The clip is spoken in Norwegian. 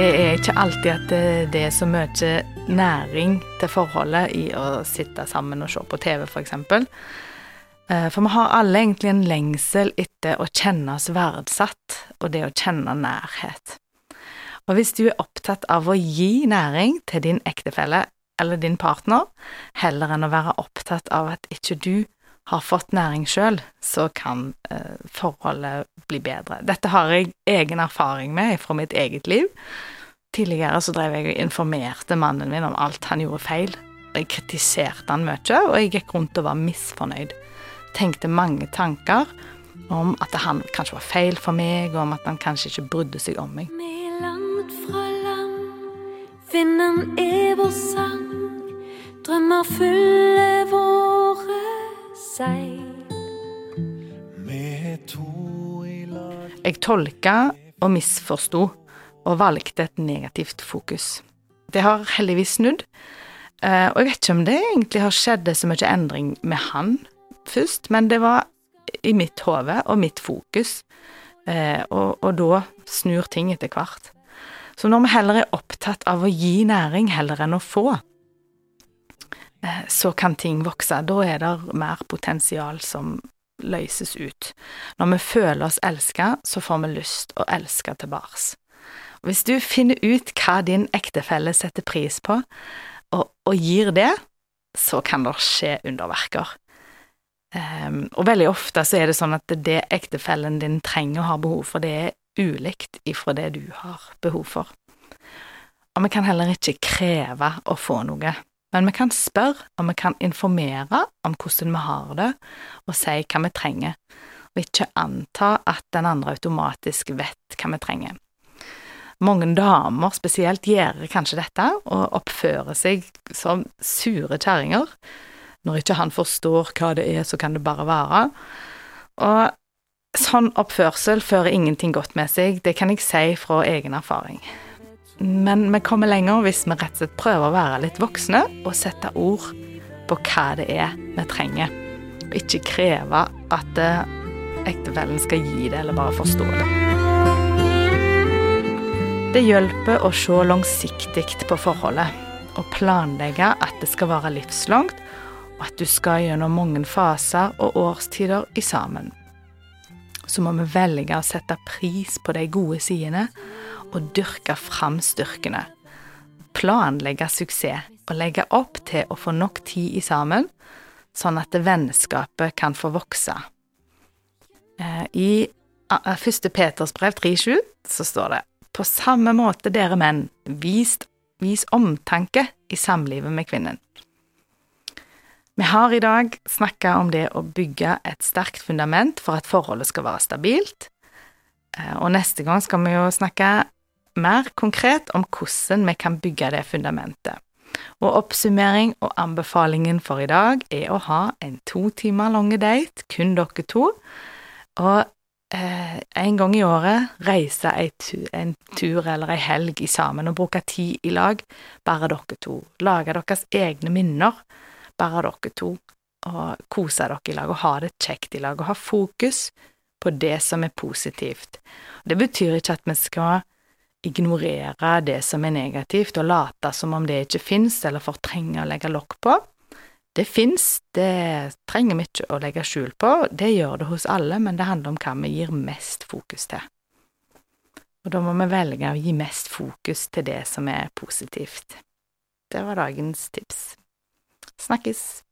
ikke alltid at det, det er så mye næring til forholdet i å sitte sammen og se på TV, f.eks. eksempel. for vi har alle egentlig en lengsel etter å kjenne oss verdsatt, og det å kjenne nærhet. Og hvis du er opptatt av å gi næring til din ektefelle eller din partner, heller enn å være opptatt av at ikke du har fått næring sjøl, så kan eh, forholdet bli bedre. Dette har jeg egen erfaring med fra mitt eget liv. Tidligere så drev jeg og informerte mannen min om alt han gjorde feil. Jeg kritiserte han mye, og jeg gikk rundt og var misfornøyd. Tenkte mange tanker om at han kanskje var feil for meg, og om at han kanskje ikke brydde seg om meg. Vi er langt fra land, vinden er vår sang. Drømmer fulle våre seil. Jeg tolka og misforsto, og valgte et negativt fokus. Det har heldigvis snudd, eh, og jeg vet ikke om det egentlig har skjedd så mye endring med han først, men det var i mitt hode og mitt fokus, eh, og, og da snur ting etter hvert. Så når vi heller er opptatt av å gi næring heller enn å få, så kan ting vokse. Da er det mer potensial som løses ut. Når vi føler oss elska, så får vi lyst å elske tilbake. Hvis du finner ut hva din ektefelle setter pris på, og, og gir det, så kan det skje underverker. Um, og veldig ofte så er det sånn at det ektefellen din trenger og har behov for, det er ulikt ifra det du har behov for. Og vi kan heller ikke kreve å få noe, men vi kan spørre, og vi kan informere om hvordan vi har det, og si hva vi trenger, og ikke anta at den andre automatisk vet hva vi trenger. Mange damer spesielt gjør kanskje dette, og oppfører seg som sure kjerringer. Når ikke han forstår hva det er, så kan det bare være. Og sånn oppførsel fører ingenting godt med seg, det kan jeg si fra egen erfaring. Men vi kommer lenger hvis vi rett og slett prøver å være litt voksne og sette ord på hva det er vi trenger, og ikke kreve at eh, ektefellen skal gi det eller bare forstå det. Det hjelper å se langsiktig på forholdet, og planlegge at det skal være livslangt, og at du skal gjennom mange faser og årstider i sammen. Så må vi velge å sette pris på de gode sidene og dyrke fram styrkene. Planlegge suksess og legge opp til å få nok tid i sammen, sånn at vennskapet kan få vokse. Eh, I 1. Peters brev 3.7 så står det på samme måte, dere menn, vis, vis omtanke i samlivet med kvinnen. Vi har i dag snakka om det å bygge et sterkt fundament for at forholdet skal være stabilt, eh, og neste gang skal vi jo snakke mer konkret om hvordan vi kan bygge det fundamentet. Og oppsummering og anbefalingen for i dag er å ha en to timer lange date, kun dere to, og eh, en gang i året reise en tur eller ei helg sammen og bruke tid i lag, bare dere to. Lage deres egne minner, bare dere to, og kose dere i lag og ha det kjekt i lag, og ha fokus på det som er positivt. Det betyr ikke at vi skal ignorere det som er negativt, og late som om det ikke fins, eller fortrenge å legge lokk på. Det fins, det trenger vi ikke å legge skjul på, det gjør det hos alle, men det handler om hva vi gir mest fokus til. Og da må vi velge å gi mest fokus til det som er positivt. Det var dagens tips. Snakkes!